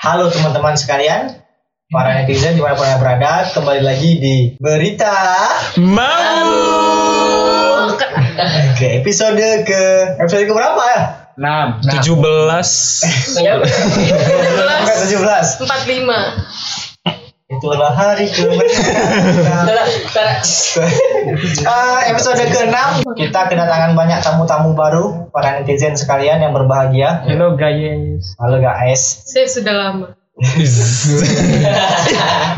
Halo teman-teman sekalian, para netizen di mana pun anda berada, kembali lagi di Berita Mau. ke episode ke episode ke berapa ya? 6 Tujuh belas. Enggak 17. 45 Itulah hari kemerdekaan. Ah, episode ke-6 kita kedatangan banyak tamu-tamu baru para netizen sekalian yang berbahagia. Hello guys Halo guys. Saya sudah lama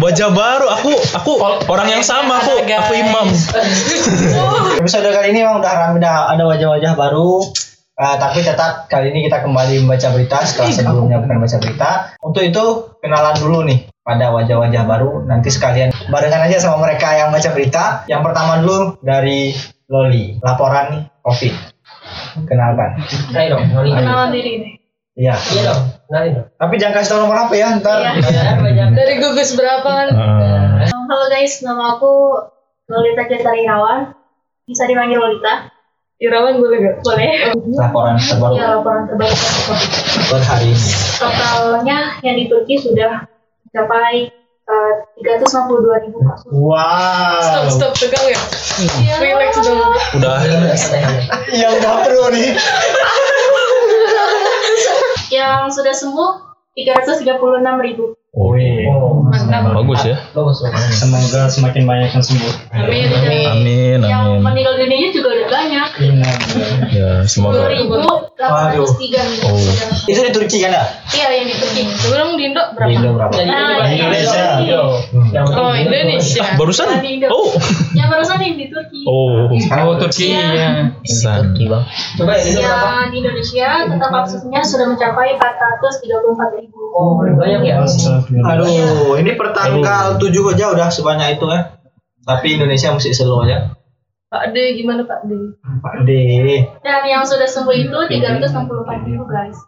Wajah baru. Aku aku orang yang sama. Aku aku imam. Episode kali ini memang udah ramai dah ada wajah-wajah baru. Ah, tapi tetap kali ini kita kembali membaca berita setelah sebelumnya bukan baca berita. Untuk itu kenalan dulu nih pada wajah-wajah baru. Nanti sekalian barengan aja sama mereka yang baca berita. Yang pertama dulu dari Loli, laporan COVID. Kenalkan. Ayo dong Noli kenalan diri nih Iya. Iya dong dong Tapi jangan kasih tau nomor apa ya ntar. Iya. dari gugus berapa kan Halo guys, nama aku Lolita Cesar Irawan. Bisa dipanggil Lolita. Irawan boleh gak? Boleh. Laporan terbaru Ya, laporan terbaru per hari ini. Totalnya yang di Turki sudah mencapai eh, 362 ribu kasus. Wow. stop stop tegang ya relax dong udah. Yang pro nih. Yang sudah sembuh 336 ribu. Wih. mantap Bagus ya. Bagus bagus Semoga semakin banyak yang sembuh. amin Amin Yang amin. meninggal dunia juga. Ya semoga. 2.803 Oh. Itu di Turki kan ya? Iya, yang di Turki. sebelum di Indo berapa Di Indo berapa? Nah, Di Indonesia. Yang oh Indonesia Ah, barusan. Oh. Yang barusan yang di Turki. Oh. Oh Turki Iya. ya San. Coba Yang di Indonesia total kasusnya sudah mencapai 434 ribu. Oh banyak ya Aduh, ini per tanggal 7 aja udah sebanyak itu ya. Tapi Indonesia mesti slow aja. Pak D gimana Pak D Pak D. Dan yang sudah sembuh itu 364 ribu guys.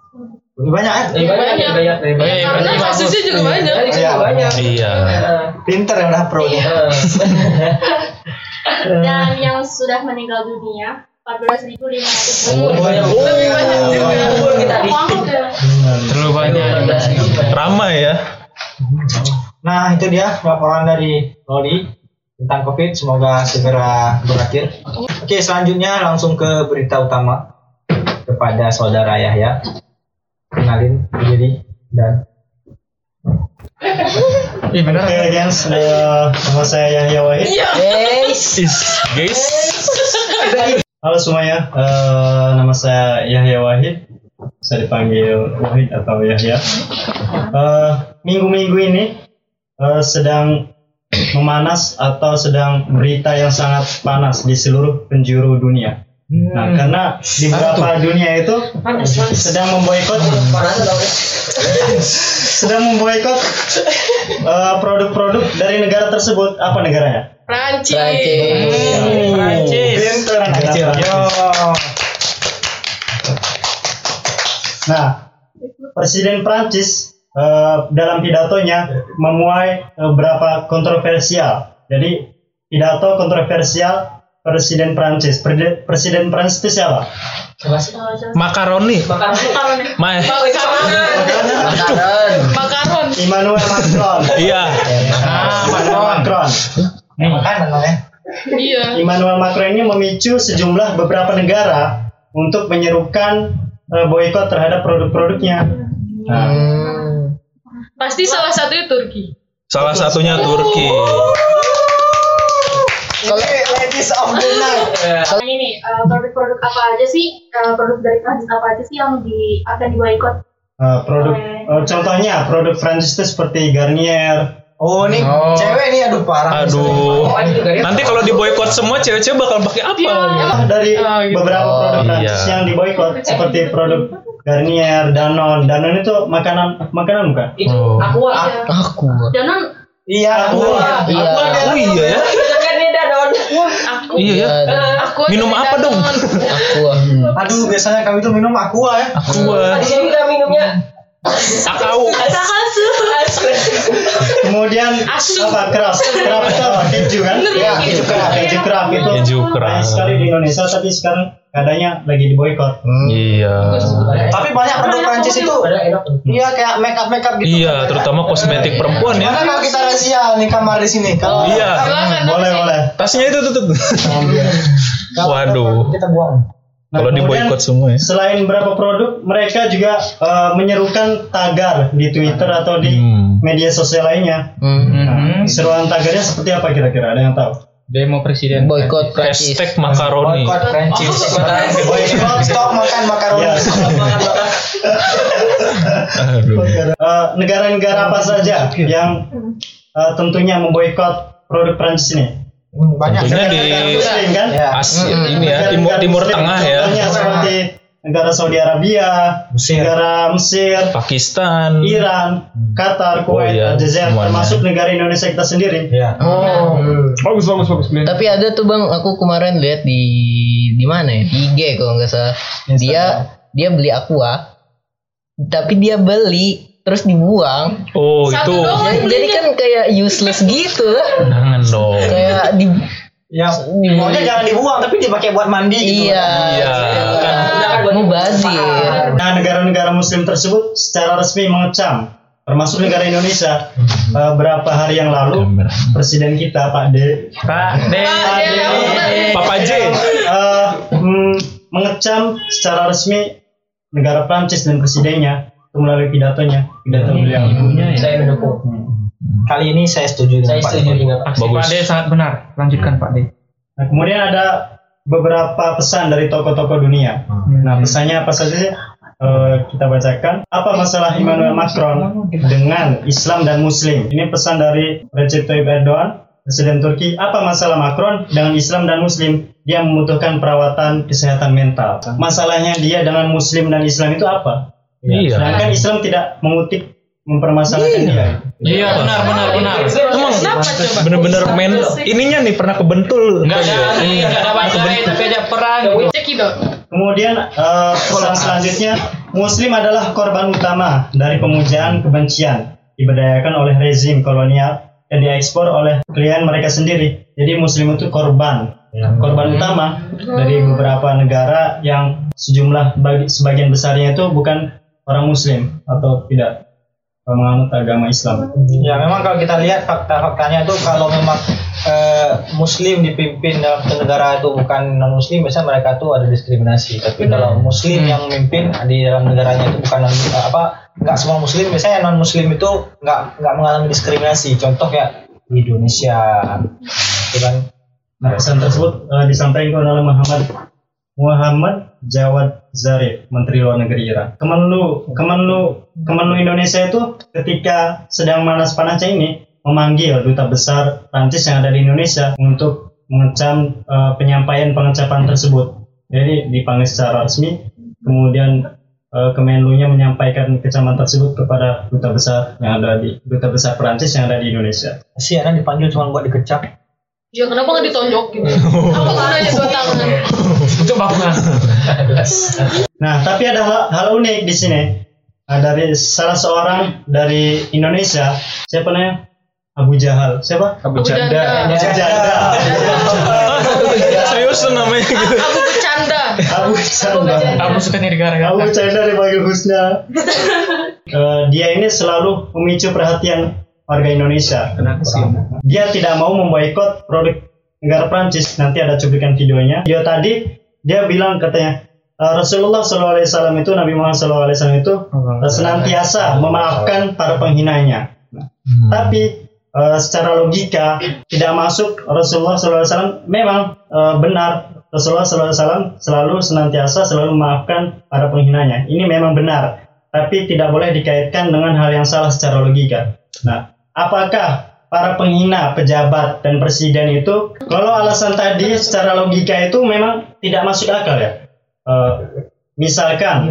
Lebih banyak ya? Lebih banyak lebih banyak lebih banyak Ya, karena kasusnya bagus. juga banyak. Iya, Iya. banyak Iya. Pinter ya udah pro nih. Eh, Dan yang sudah meninggal dunia 14.500 Oh, banyak. Lebih banyak juga. Kita di Terlalu banyak. Ramai ya. Nah, itu dia laporan dari Loli tentang COVID. Semoga segera berakhir. Oke, selanjutnya langsung ke berita utama kepada saudara Yahya. Kenalin diri dan Ih benar Oke guys, nama saya Yahya Wahid. Is guys. Halo semuanya, eh, nama saya Yahya Wahid. Saya dipanggil Wahid atau Yahya. Eh, Minggu-minggu ini eh, sedang memanas atau sedang berita yang sangat panas di seluruh penjuru dunia. Nah, karena di beberapa dunia itu sedang memboikot sedang memboikot eh, produk-produk dari negara tersebut. Apa negaranya? Prancis Prancis. Anak. Yo. Nah, Presiden Prancis eh, dalam pidatonya memuai eh, beberapa kontroversial. Jadi pidato kontroversial Presiden Prancis. Presiden Prancis itu siapa? Makaroni. Makaron ya. Ma makaron makaron Emmanuel Macron. Iya. Ah, Emmanuel Macron. Makanan namanya. iya Emmanuel Macron ini memicu sejumlah beberapa negara untuk menyerukan eh, boykot terhadap produk-produknya. Nah, pasti salah satunya Turki Salah satunya Turki. Ini ladies of the night. Ini eh, produk-produk apa aja sih eh, produk dari Prancis apa aja sih yang di akan diboikot? Eh, produk eh, contohnya produk Prancis itu seperti Garnier. Oh, ini Oh. cewek nih aduh parah. Aduh. Ya. Nanti kalau diboykot semua cewek-cewek bakal pakai apa? Ah, dari Oh, gitu. beberapa produk Oh, Prancis iya. yang diboykot seperti produk Garnier, Danone. Danone itu makanan makanan bukan? Itu Oh. aqua. Aku. Jangan Iya, aku. Iya. Oh iya ya. Dadon. aku Iya ya. aku aja Minum apa dong? Danone. Aduh, biasanya kami tuh minum aqua ya. Aku. Di sini kita minumnya Akau. Kakak Kemudian kemudian Asu. apa keras keras itu apa keju kan Iya, keju keras. keju keras itu Keju banyak keras. sekali di Indonesia tapi sekarang keadaannya lagi di boykot Iya. Tapi banyak produk Prancis itu Iya kayak make up make up gitu. Iya, terutama kosmetik perempuan ya. Mana kalau kita rahasia nih kamar di sini? Kalau Iya. Boleh boleh Tasnya itu tutup. Waduh. kita buang. Nah, Kalau di kemudian boykot semua ya. Selain beberapa produk, mereka juga eh, menyerukan tagar di Twitter atau di Hmm. media sosial lainnya. Nah, seruan tagarnya seperti apa kira-kira? Ada yang tahu? Demo presiden. Boykot Prancis. Hashtag makaroni. Boykot Prancis. Boykot stop makan makaroni. Ya. Eh, negara-negara apa saja yang eh, tentunya memboikot produk Prancis ini? Hmm, Banyak. Tentunya di Muslim kan? Ya. Asia ini ya, timur timur Muslim, tengah ya. Seperti negara Saudi Arabia, Mesir. negara Mesir, Pakistan. Iran, Qatar, Kuwait, iya, Aljazair, semuanya. termasuk negara Indonesia kita sendiri. Ya. Oh. Bagus bagus bagus. Min. Tapi ada tuh bang, aku kemarin lihat di di mana ya? Di IG kalau nggak salah. Dia dia beli aqua, tapi dia beli terus dibuang. Oh, Satu itu. doang. Jadi, jadi kan kayak useless gitu. Jangan dong. Kayak di Ya, maunya jangan dibuang tapi dipakai buat mandi gitu. iya. Iya, kan. Mau bazir. Nah, negara-negara Muslim tersebut secara resmi mengecam, termasuk negara Indonesia. Eh, berapa hari yang lalu, Presiden kita Pak D, Pak De. Pak De, Pak De. Papa J. eh, mm, mengecam secara resmi negara Prancis dan presidennya melalui pidatonya, pidato beliau. Ibunya ya. Saya mendukung. Kali ini saya setuju dengan Pak Dede. Aksi Bagus. Pak De sangat benar. Lanjutkan Pak De. Nah, kemudian ada beberapa pesan dari tokoh-tokoh dunia. Nah, pesannya apa saja sih? Eh, kita bacakan. Apa masalah Emmanuel Macron dengan Islam dan Muslim? Ini pesan dari Recep Tayyip Erdogan, Presiden Turki. Apa masalah Macron dengan Islam dan Muslim? Dia membutuhkan perawatan kesehatan mental. Masalahnya dia dengan Muslim dan Islam itu apa? Iya. Sedangkan Islam tidak mengutip mempermasalahkan dia. Iya benar benar benar. Emang Kenapa coba? bener-bener men ininya nih pernah kebentul. Enggak ada enggak ada bacai tapi aja perang. Cekidot. Kemudian eh, pesan selanjutnya, Muslim adalah korban utama dari pemujaan kebencian diberdayakan oleh rezim kolonial dan diekspor oleh klien mereka sendiri. Jadi Muslim itu korban, korban utama dari beberapa negara yang sejumlah bagi, sebagian besarnya itu bukan orang Muslim atau tidak menganut agama Islam. Ya memang kalau kita lihat fakta-faktanya itu kalau memang eh, Muslim dipimpin dalam negara itu bukan non Muslim, biasanya mereka tuh ada diskriminasi. Tapi kalau Muslim yang memimpin di dalam negaranya itu bukan non, eh, apa nggak semua Muslim, biasanya non Muslim itu nggak nggak mengalami diskriminasi. Contoh ya di Indonesia, itu kan. Nah, pesan tersebut eh, disampaikan oleh Muhammad Muhammad Jawad Zarif, Menteri Luar Negeri Iran. Kemenlu Kemenlu Kemenlu Indonesia itu ketika sedang panas-panasnya ini memanggil duta besar Prancis yang ada di Indonesia untuk mengecam eh, penyampaian pengecapan tersebut. Jadi dipanggil secara resmi, kemudian eh, Kemenlu-nya menyampaikan kecaman tersebut kepada duta besar yang ada di duta besar Prancis yang ada di Indonesia. Si anak dipanggil cuma buat dikecap. Ya kenapa nggak ditonjokin? Apa gunanya dua tangan? Untuk bangunan. Nah, tapi ada hal, hal unik di sini. Nah, dari salah seorang dari Indonesia, siapa namanya? Abu Jahal. Siapa? Abu Janda. Janda. Abu Jahal. Serius tuh namanya gitu. Aku bercanda. Abu Jahal. Kamu suka nih gara-gara. Abu Jahal dipanggil Husna. Eh, dia ini selalu memicu perhatian warga Indonesia. Kenapa sih? Dia tidak mau memboikot produk negara Prancis. Nanti ada cuplikan videonya. Video tadi dia bilang katanya eh, Rasulullah SAW itu Nabi Muhammad SAW itu eh, senantiasa memaafkan para penghinanya. Hmm. Tapi eh, secara logika tidak masuk Rasulullah SAW memang eh, benar Rasulullah SAW selalu senantiasa selalu memaafkan para penghinanya. Ini memang benar, tapi tidak boleh dikaitkan dengan hal yang salah secara logika. Nah, apakah para penghina pejabat dan presiden itu kalau alasan tadi secara logika itu memang tidak masuk akal ya? Eh, misalkan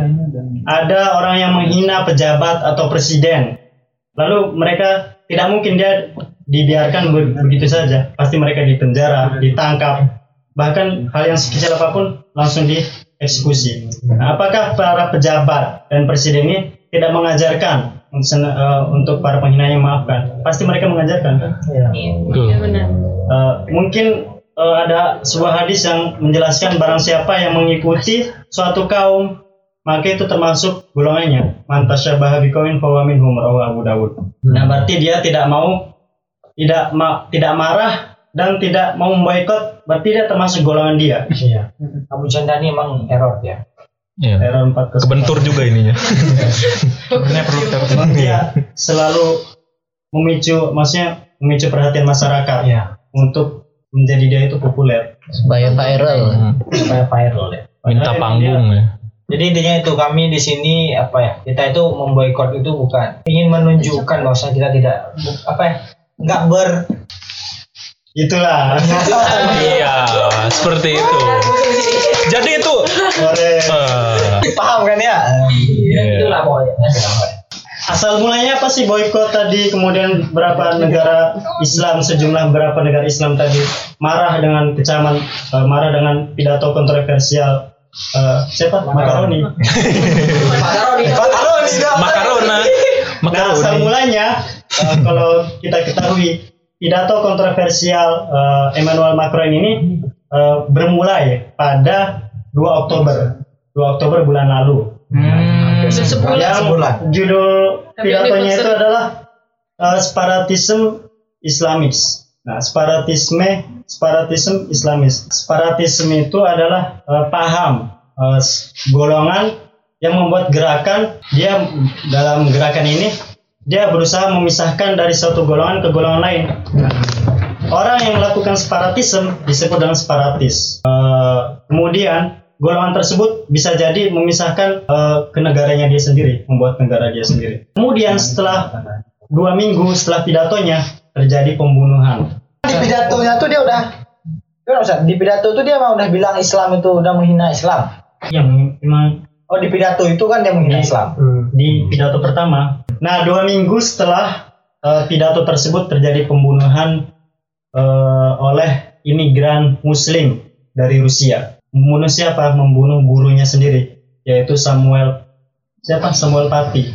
ada orang yang menghina pejabat atau presiden Lalu mereka tidak mungkin dia dibiarkan be- begitu saja. Pasti mereka dipenjara, ditangkap, bahkan hal yang sekecil apa pun langsung dieksekusi. Nah, apakah para pejabat dan presiden ini tidak mengajarkan untuk, eh, untuk para penghinanya maafkan. Pasti mereka mengajarkan kan. Iya. Iya benar. Eh, mungkin eh, ada sebuah hadis yang menjelaskan barang siapa yang mengikuti suatu kaum maka itu termasuk golongannya mantasyabaha biqaumin fahuwa minhum rawahu Abu Dawud. Nah, berarti dia tidak mau tidak ma- tidak marah dan tidak mau memboikot, berarti dia termasuk golongan dia. Iya. Abu Janda ini emang error ya. Iya. Error 4 ke Kebentur juga ininya. Sebenarnya perlu kita dia selalu memicu maksudnya memicu perhatian masyarakat Iya. untuk menjadi dia itu populer. supaya viral. Supaya viral ya. Minta Padahal panggung ya. Jadi intinya itu kami di sini apa ya? Kita itu memboikot itu bukan ingin menunjukkan bahwa kita tidak apa ya? Nggak ber Itulah. Iya, seperti itu. Jadi itu eh, paham kan ya? Iya. Itulah pokoknya. Asal mulanya apa sih boykot tadi kemudian berapa negara Islam sejumlah berapa negara Islam tadi marah dengan kecaman eh, marah dengan pidato kontroversial eh, siapa makaroni Makaroni. Makaroni dah. makarona. nah asal Makaroni. mulanya eh, kalau kita ketahui pidato kontroversial eh, Emmanuel Macron ini eh, bermulai pada 2 Oktober 2 Oktober bulan lalu Hmm. Sebulan. yang sebulan. judul pidatonya itu adalah uh, separatism Islamis. Nah, separatisme separatism Islamis. Separatisme itu adalah uh, paham uh, golongan yang membuat gerakan dia dalam gerakan ini dia berusaha memisahkan dari suatu golongan ke golongan lain. Orang yang melakukan separatisme disebut dengan separatis. Uh, kemudian golongan tersebut bisa jadi memisahkan uh, ke negaranya dia sendiri, membuat negara dia sendiri. Kemudian setelah dua minggu setelah pidatonya terjadi pembunuhan. Di pidatonya tuh dia udah di pidato tuh dia emang udah bilang Islam itu udah menghina Islam. Yang memang Oh di pidato itu kan dia menghina Di- Islam. di pidato pertama. Nah, dua minggu setelah uh, pidato tersebut terjadi pembunuhan uh, oleh imigran Muslim dari Rusia. Membunuh siapa? Membunuh gurunya sendiri, yaitu Samuel siapa? Samuel Pati.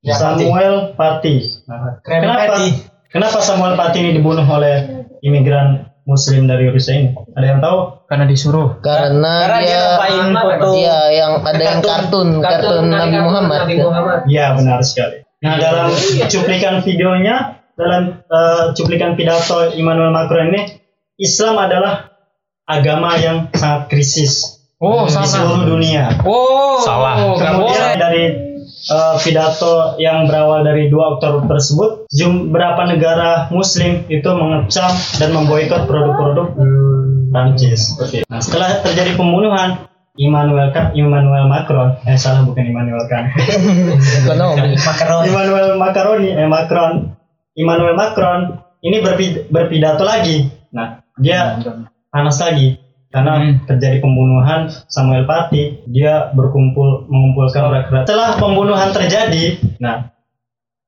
Ya, Samuel Pati. Nah, Keren kenapa? Pati. Kenapa Samuel Pati ini dibunuh oleh imigran Muslim dari Rusia ini? Ada yang tahu? Karena disuruh. karena, Karena dia dia nampain foto Iya, yang ada yang kartun, kartun Nabi Muhammad. Ya benar sekali. Nah dalam cuplikan videonya, dalam eh, cuplikan pidato Emmanuel Macron ini, Islam adalah agama yang sangat krisis Oh, di salah. seluruh dunia. Oh, Salah. Oh. Kemudian dari eh, pidato yang berawal dari 2 Oktober tersebut, jum, berapa negara Muslim itu mengecam dan memboikot produk-produk Prancis. Oke. Nah setelah terjadi pembunuhan, Emmanuel Ka- Emmanuel Macron, eh salah bukan Emmanuel kan. Ekonomi. Makaroni. Emmanuel Macaroni, eh Macron, Emmanuel Macron ini berpi- berpidato lagi. Nah, dia panas lagi karena Hmm. terjadi pembunuhan Samuel Paty. Dia berkumpul mengumpulkan rakyat. Setelah pembunuhan terjadi, nah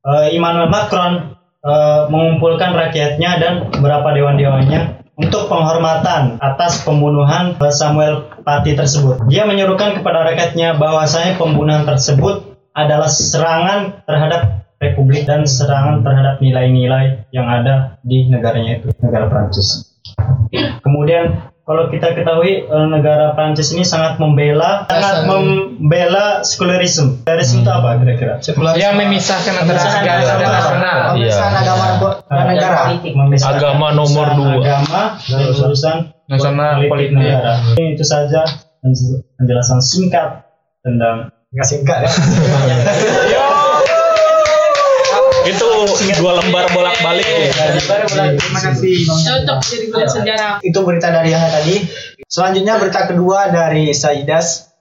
eh, Emmanuel Macron eh, mengumpulkan rakyatnya dan beberapa dewan-dewannya untuk penghormatan atas pembunuhan eh, Samuel Paty tersebut. Dia menyuruhkan kepada rakyatnya bahwasanya pembunuhan tersebut adalah serangan terhadap republik dan serangan terhadap nilai-nilai yang ada di negaranya itu, negara Prancis. Kemudian kalau kita ketahui eh, negara Prancis ini sangat membela sangat membela sekularisme. Sekularisme itu apa kira-kira? Yang memisahkan antara Memisahkan agama dan nasional. Pemisahan Iya. agama dan negara. Memisahkan Agama nomor dua. Agama dan urusan Nasional, politik. negara. Ini itu saja penjelasan singkat tentang Nggak singkat ya. Itu dua lembar bolak-balik ya. Terima kasih. Cocok jadi gula sejarah. Itu berita dari Yahya tadi. Selanjutnya berita kedua dari Saidas.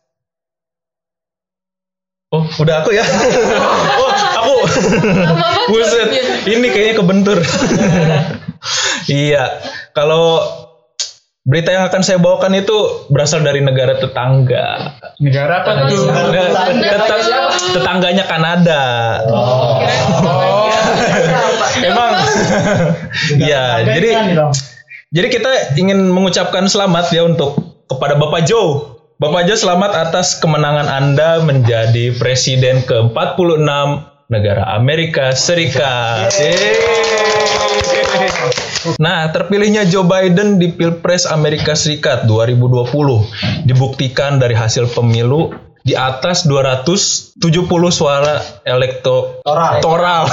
Oh, udah aku ya. oh, aku. Buset. Ini kayaknya kebentur. iya. Kalau berita yang akan saya bawakan itu berasal dari negara tetangga. Negara apa tuh? Tetang- tetang- tetangganya Kanada. Oh. Iya, jadi jadi kita ingin mengucapkan selamat ya untuk kepada Bapak Joe. Bapak Joe selamat atas kemenangan Anda menjadi presiden ke-46 negara Amerika Serikat. Yeay. Nah, terpilihnya Joe Biden di Pilpres Amerika Serikat 2020 dibuktikan dari hasil pemilu di atas 270 suara elektoral. Toral.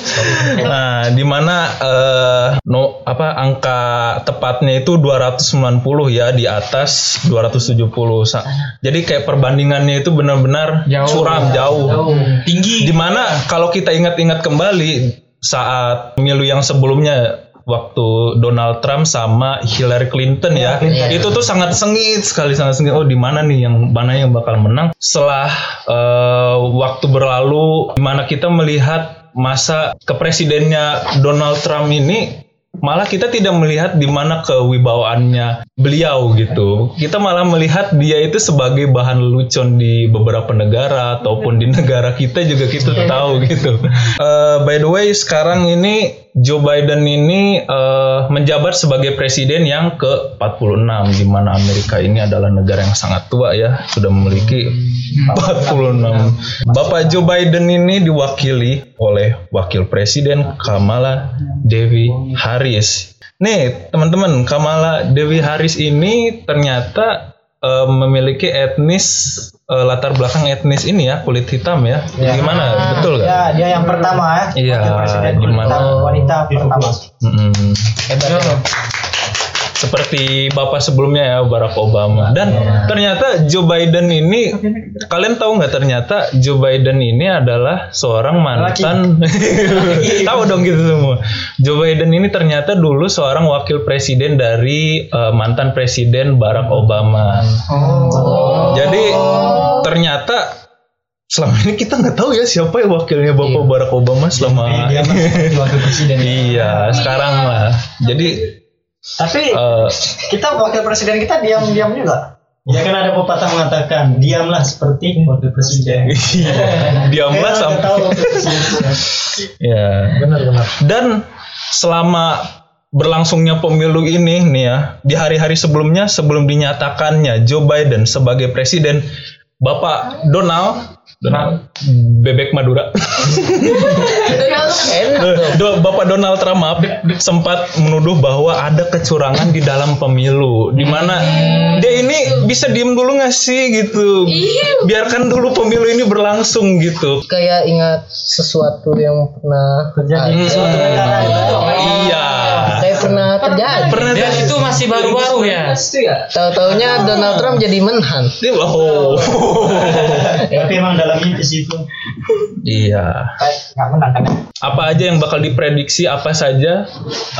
nah, di mana eh, no apa angka tepatnya itu 290 ya di atas 270. Sa- Jadi kayak perbandingannya itu benar-benar Jauh. suram jauh. Tinggi. Di mana kalau kita ingat-ingat kembali saat pemilu yang sebelumnya waktu Donald Trump sama Hillary Clinton ya, itu tuh sangat sengit sekali sangat sengit. Oh di mana nih yang mana yang bakal menang? Setelah eh, waktu berlalu, di mana kita melihat masa kepresidennya Donald Trump ini malah kita tidak melihat di mana kewibawaannya beliau gitu. Kita malah melihat dia itu sebagai bahan lelucon di beberapa negara ataupun di negara kita juga kita tahu gitu. Eh, by the way, sekarang ini Joe Biden ini eh, menjabat sebagai presiden yang ke-46 di mana Amerika ini adalah negara yang sangat tua ya, sudah memiliki 46. Bapak Joe Biden ini diwakili oleh Wakil Presiden Kamala Devi Harris. Nih, teman-teman, Kamala Devi Harris ini ternyata eh, memiliki etnis eh, latar belakang etnis ini ya, kulit hitam ya. Gimana? Betul nggak? Ya, dia yang pertama ya. Iya, Wakil presiden di mana- pertama, wanita pertama. Seperti bapak sebelumnya ya Barack Obama. Dan ternyata Joe Biden ini kalian tahu nggak ternyata Joe Biden ini adalah seorang mantan tahu dong gitu semua. Joe Biden ini ternyata dulu seorang wakil presiden dari eh, mantan presiden Barack Obama. Jadi ternyata selama ini kita nggak tahu ya siapa ya wakilnya Bapak Barack Obama selama Dia masih wakil presiden. Iya, sekarang lah. Jadi Tapi eh, kita wakil presiden kita diam-diam juga. Ya kan ada pepatah mengatakan diamlah seperti wakil presiden. diamlah Saya sampai tahu ya. Benar-benar. Dan selama berlangsungnya pemilu ini nih ya, di hari-hari sebelumnya sebelum dinyatakannya Joe Biden sebagai presiden, Bapak Donald Donald bebek Madura. Enak Bapak Donald Trump maaf, sempat menuduh bahwa ada kecurangan di dalam pemilu, di mana dia ini bisa diem dulu nggak sih gitu, biarkan dulu pemilu ini berlangsung gitu. Kayak ingat sesuatu yang pernah Terjadi di suatu negara itu. Iya. Kayak pernah Dan itu masih baru-baru ya. Tahu-taunya Donald Trump jadi menhan. Dia- oh. Tapi emang dalam mimpi situ. iya. Menang kan? Apa aja yang bakal diprediksi? Apa saja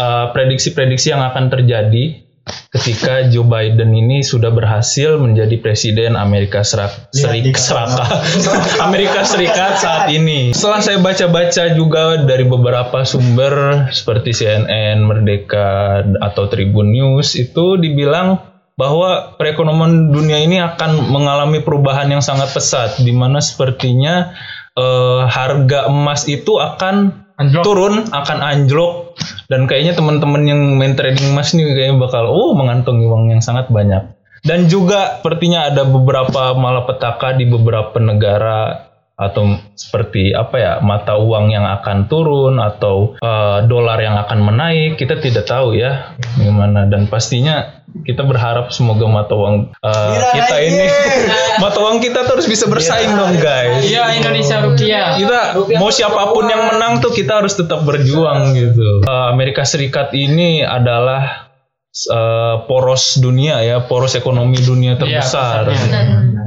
uh, prediksi-prediksi yang akan terjadi ketika Joe Biden ini sudah berhasil menjadi presiden Amerika Serak, di Serik, Seraka, Amerika Serikat saat ini. Setelah saya baca-baca juga dari beberapa sumber seperti CNN, Merdeka atau Tribun News itu dibilang bahwa perekonomian dunia ini akan mengalami perubahan yang sangat pesat di mana sepertinya eh, harga emas itu akan Anjlok. turun, akan anjlok dan kayaknya teman-teman yang main trading emas nih kayaknya bakal oh mengantongi uang yang sangat banyak. Dan juga sepertinya ada beberapa malapetaka di beberapa negara atau seperti apa ya mata uang yang akan turun atau eh, dolar yang akan menaik kita tidak tahu ya gimana. Dan pastinya kita berharap semoga mata uang eh, kita ini mata uang kita terus bisa bersaing dong guys. Iya Indonesia rupiah. kita mau siapa pun yang menang tuh kita harus tetap berjuang gitu. Eh, Amerika Serikat ini adalah eh, poros dunia ya, poros ekonomi dunia terbesar.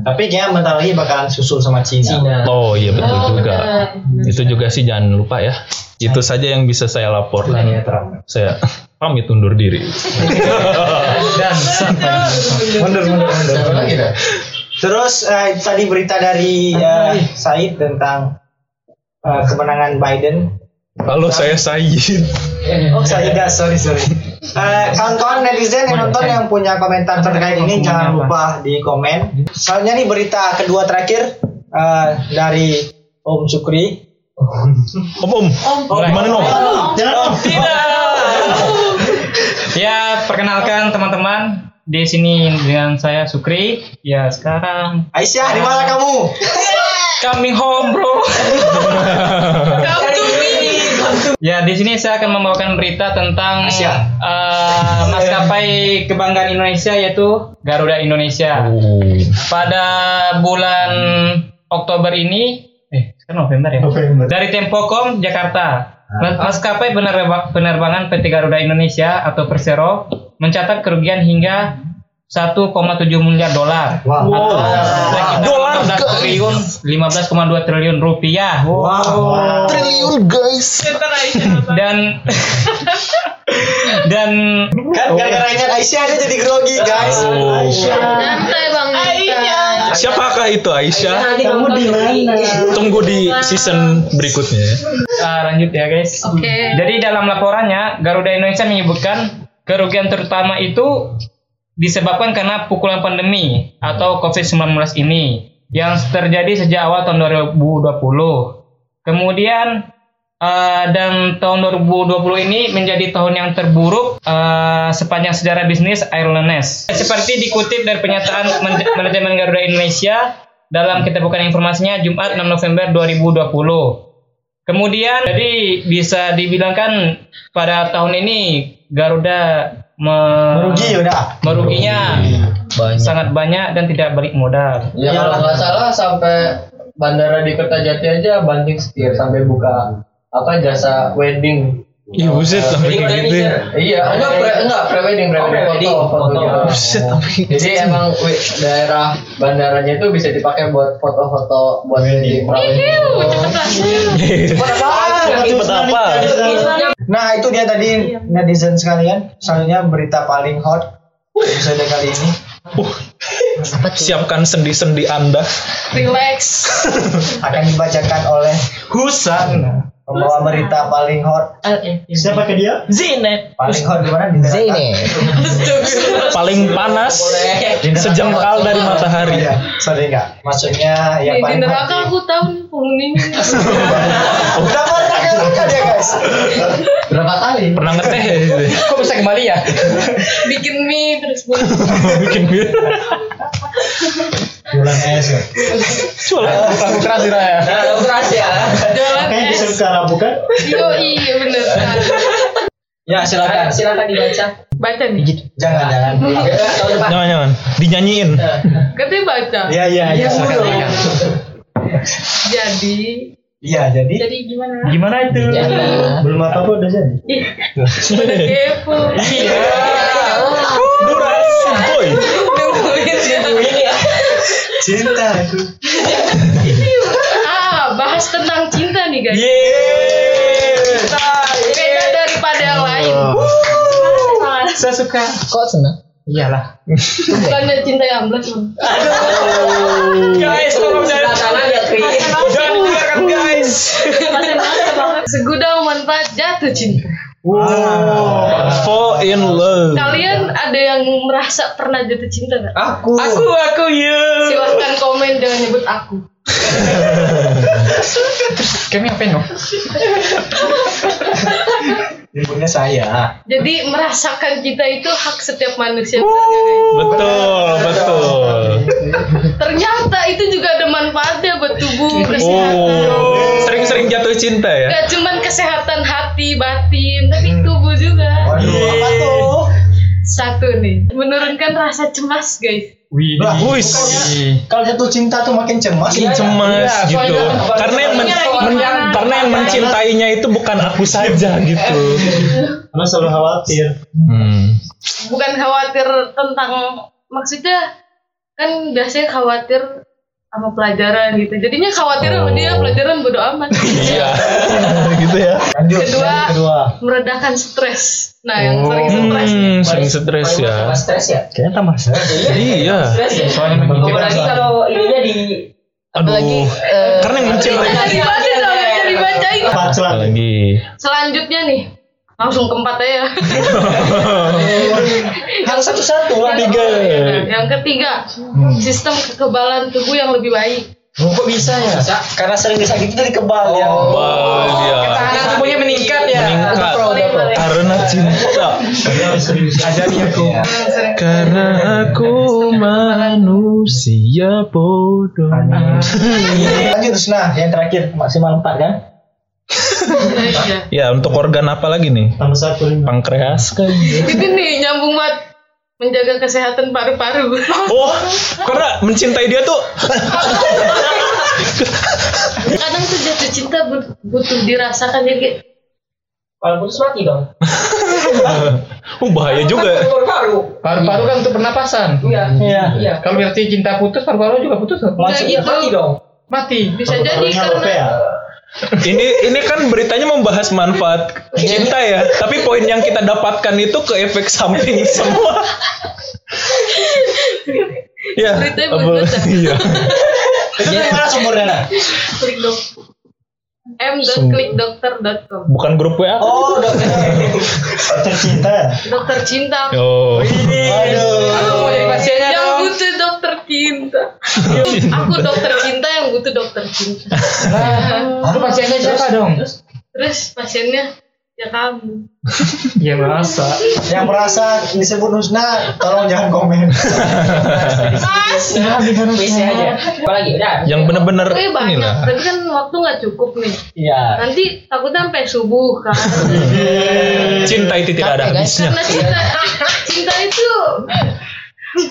Tapi kayaknya bentar lagi bakalan susul sama Cina. oh iya betul juga. Itu juga sih jangan lupa ya. Itu saja yang bisa saya laporkan. Saya pamit undur diri. Dan mundur mundur mundur. Terus eh, tadi berita dari eh, Said tentang eh, kemenangan Biden. Halo saya Said. Oh Saida, sorry sorry. Eh, kawan-kawan netizen yang nonton yang punya komentar terkait ini jangan lupa di komen. Soalnya nih berita kedua terakhir eh, dari Om Sukri. Om Om. Gimana Om? Jangan om. Ya perkenalkan teman-teman di sini dengan saya Sukri. Ya sekarang Aisyah di mana kamu? Coming home, bro. Ya, di sini saya akan membawakan berita tentang eh, maskapai kebanggaan Indonesia yaitu Garuda Indonesia. Pada bulan Oktober ini, eh sekarang November ya. November. Dari Tempocom Jakarta. Mas- Maskapai penerba- penerbangan PT Garuda Indonesia atau Persero mencatat kerugian hingga 1,7 miliar dolar Wow. atau sekitar Dolar, 15 triliun 15,2 triliun rupiah Wow. Triliun guys. dan dan Kan gara-gara ingat Aisyah dia jadi grogi guys. Oh. Santai bang Nita. Siapakah itu Aisyah? Kamu di mana? Tunggu di season berikutnya. ya. ah, lanjut ya guys. Oke. Jadi dalam laporannya Garuda Indonesia menyebutkan kerugian terutama itu disebabkan karena pukulan pandemi atau COVID-19 ini yang terjadi sejak awal tahun 2020. Kemudian eh, dan tahun 2020 ini menjadi tahun yang terburuk eh, sepanjang sejarah bisnis Airlines. Seperti dikutip dari pernyataan Man- manajemen Garuda Indonesia dalam kita bukan informasinya Jumat 6 November 2020. Kemudian jadi bisa dibilangkan pada tahun ini Garuda me- Rugi udah. meruginya Banyak. sangat banyak dan tidak balik modal. Ya kalau nggak salah sampai bandara di Kertajati aja banting setir sampai buka apa jasa wedding. Ih buset sampai kayak gitu ya. Iya, enggak pre enggak pre wedding, pre wedding foto, foto gitu. Buset sampai Jadi emang daerah bandaranya itu bisa dipakai buat foto-foto buat wedding. Cepet apa? Nah itu dia tadi netizen sekalian. Selanjutnya berita paling hot episode kali ini. Siapkan sendi-sendi Anda. Relax. akan dibacakan oleh Husan pembawa berita paling hot Siapa ke dia? Zinet. paling hot di mana di. Zene. Paling panas sejengkal dari matahari. Iya, sorry enggak maksudnya yang Di, di paling hot neraka di- aku tahu nih penghuninya. udah pernah ke neraka dia guys Berapa kali? Pernah ngeteh ya? Kok bisa kembali ya? Bikin mie terus buat Bikin bir. Bulan es ya. Lagu keras sih Raya. jalan Makanya bisa es. ke Arab bukan? Yo iya bener. ya silakan Silakan dibaca. Baca nih. jangan jangan Jangan jangan. Dinyanyiin. Katanya baca. iya iya iya silakan Jadi iya jadi jadi gimana? Gimana itu? Belum apa apa udah jadi. Ih, udah kepo. Iya. Durasi boy. Ya. cinta itu Ah, bahas tentang cinta nih guys. Yeay. Beda daripada yang lain. Saya suka. Kok senang? Iyalah. Bukannya cinta yang belas. Bang. Guys, tolong jangan jangan dengarkan guys. Segudang manfaat jatuh cinta. Fall in love. Kalian ada yang merasa pernah jatuh cinta nggak? aku Aku aku ya. Silahkan komen jangan nyebut aku. Kami apa no? ibunya saya Jadi merasakan cinta itu hak setiap manusia. guys? Betul, betul. Ternyata itu juga ada manfaatnya buat tubuh, kesehatan. Oh, sering-sering jatuh cinta ya? Gak cuman kesehatan hati, batin, tapi tubuh juga. waduh apa tuh Satu nih, menurunkan rasa cemas guys. Wih. Wis, kalau jatuh cinta tuh makin cemas makin cemas Iya, gitu. soalnya- Karena yang men- men- karena yang mencintainya itu bukan aku saja gitu. Karena selalu khawatir. Hmm. Bukan khawatir tentang maksudnya kan biasanya khawatir sama pelajaran gitu. Jadinya khawatir sama dia pelajaran bodo amat. Iya. gitu ya. lanjut Kedua, kedua meredakan stres. Nah, yang sering stres Hmm, sering stres ya. Stres ya? Kayaknya tambah stres. Iya. Soalnya Apalagi kalau ininya di apalagi Aduh. eh, Karena yang jangan dibacain. Lagi. Selanjutnya nih, langsung keempat aja. yang satu-satu lah Tiga. Yang ketiga, sistem kekebalan tubuh yang lebih baik. Oh, kok bisa ya karena sering disakiti jadi kebal ya Wah, iya. Ketahanan tubuhnya meningkat ya. Meningkat karena cinta. Dia sering Ajari aku. Hmm, sering- Karena aku manusia bodoh. Lanjut Husna, yang terakhir maksimal 4 kan? Iya. Ya, untuk organ apa lagi nih? Tambah satu. Pankreas kan? Itu nih nyambung banget menjaga kesehatan paru-paru. Oh, karena mencintai dia tuh Kadang tuh jatuh cinta but- butuh dirasakan jadi Kalau putus mati dong. oh, bahaya juga. Paru-paru. Paru-paru kan untuk pernapasan. Iya. Iya. Iya. Kalau berarti cinta putus, paru-paru juga putus. kan? Enggak Iya mati gitu. dong. Mati. Bisa jadi karena ya? Ini ini kan beritanya membahas manfaat cinta ya, tapi poin yang kita dapatkan itu ke efek samping semua. ya, Beritanya bagus, ya? iya. Itu dari mana sumbernya? Nah? klik dok m.klikdokter.com Bukan grup WA. Oh, dokter. Dokter cinta dokter cinta Oh. Aduh. Aku mau jadi pasiennya yang dong. butuh dokter cinta aku dokter cinta yang butuh dokter cinta Nah, Lu pasiennya siapa dong? terus pasiennya ya kamu Ya merasa. Yang merasa disebut Husna, tolong jangan komen. mas PC aja. Apalagi udah. Yang bener-bener Oke banyak inilah. tapi kan waktu nggak cukup nih Iya. nanti takutnya sampai subuh kan Cinta itu tidak ada guys. habisnya. karena cinta cinta itu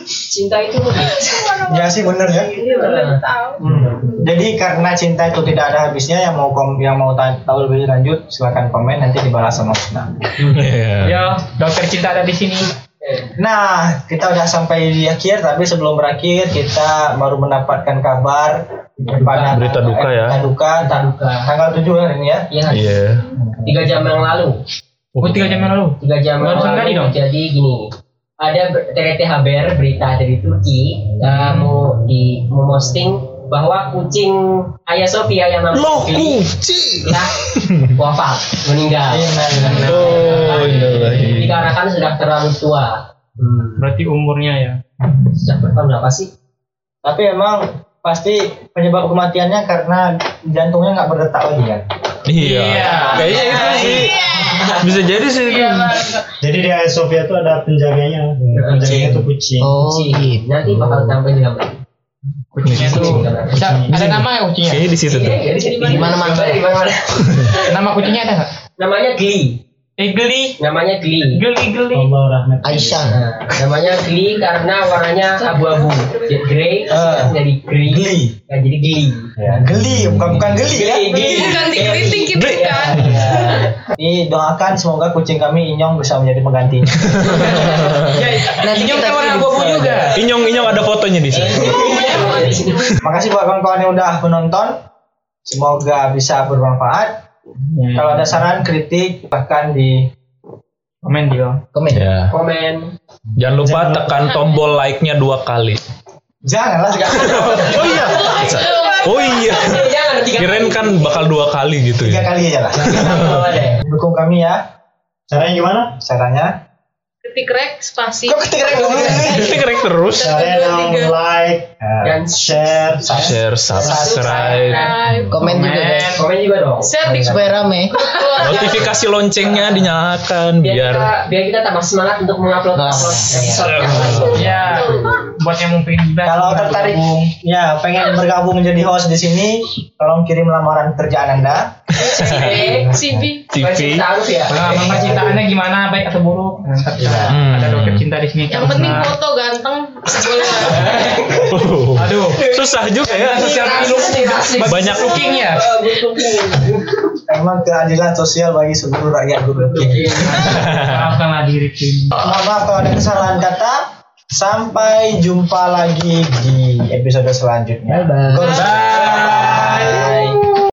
Cinta itu Ya sih bener ya. iya bener tahu Jadi karena cinta itu tidak ada habisnya, yang mau kom yang mau ta- tahu lebih lanjut silakan komen nanti dibalas sama Husna. Iya. Ya, dokter cinta ada di sini. Nah, kita udah sampai di akhir, tapi sebelum berakhir kita baru mendapatkan kabar pada Berita duka ya. Berita duka, Duka. tanggal 7 hari ini ya. Iya. Iya. Tiga jam yang lalu. Oh, tiga jam yang lalu. Tiga jam yang lalu. dong? Jadi gini. Ada TRT Haber berita dari Turki uh, mau di memosting bahwa kucing Ayah Sofia yang namanya Loh, kucing. ya wafat meninggal Oh, innalillahi. dikarenakan sudah terlalu tua. Hmm. Berarti umurnya ya. Sudah berapa sih? Tapi emang pasti penyebab kematiannya karena jantungnya nggak berdetak lagi kan. Iya. Iya. Kayaknya itu sih. Bisa jadi sih. Jadi di Hagia Sophia tuh ada penjaganya. Penjaganya tuh kucing. Oh, Kucing. gitu. Nanti bakal tampil di gambar. Kucingnya tuh. Bisa, ada nama ya kucingnya? Kayaknya di situ tuh. Iya, Di mana-mana. Di mana-mana. Nama kucingnya ada nggak? Namanya Glee. Eh, geli. Namanya. Geli, geli. Allah rahmat. Aisyah. Nah, namanya Glee karena warnanya abu-abu. Jadi grey Ah. jadi grey. Geli. Ya, jadi Glee. Ya, geli, bukan bukan geli ya. Glee. bukan dikritik gitu kan Ini doakan semoga kucing kami Inyong bisa menjadi penggantinya. Nanti kita warna abu-abu juga. Inyong inyong ada fotonya di sini. Makasih buat kawan-kawan yang udah menonton. Semoga bisa bermanfaat. Kalau ada saran, kritik, bahkan di Komen di bawah. Komen. Ya. Komen. Jangan lupa tekan tombol like-nya dua kali. janganlah. Oh iya. Oh iya. Jangan tiga Kirain kan bakal dua kali gitu Tiga ya. kali aja lah. Dukung kami ya. Caranya gimana? Caranya. Ketik rek spasi Kok ketik rek ngomong ini? Ini korek terus. Like, Dan share, Share, subscribe, Nah, Komen juga guys. Komen juga dong. share di Supaya rame. notifikasi loncengnya dinyalakan Biar biar kita biar kita tambah semangat untuk mengupload Nah, upload episode iya. yang lain. Ya, buat yang mungkin juga. Kalau tertarik, ya pengen bergabung menjadi host di sini, tolong kirim lamaran kerjaan anda. CB TV. Taruh ya. Pengalaman percintaannya gimana, baik atau buruk? Nah, kita Hmm. ada dokter cinta di sini. yang penting foto ganteng boleh. Aduh. Susah juga ya. Sosial media Banyak looking ya. Emang keadilan sosial bagi seluruh rakyat Gunung Kidul. Maafkanlah diri ini. Mohon maaf kalau ada kesalahan kata. Sampai jumpa lagi di episode selanjutnya. Gurus. Bye.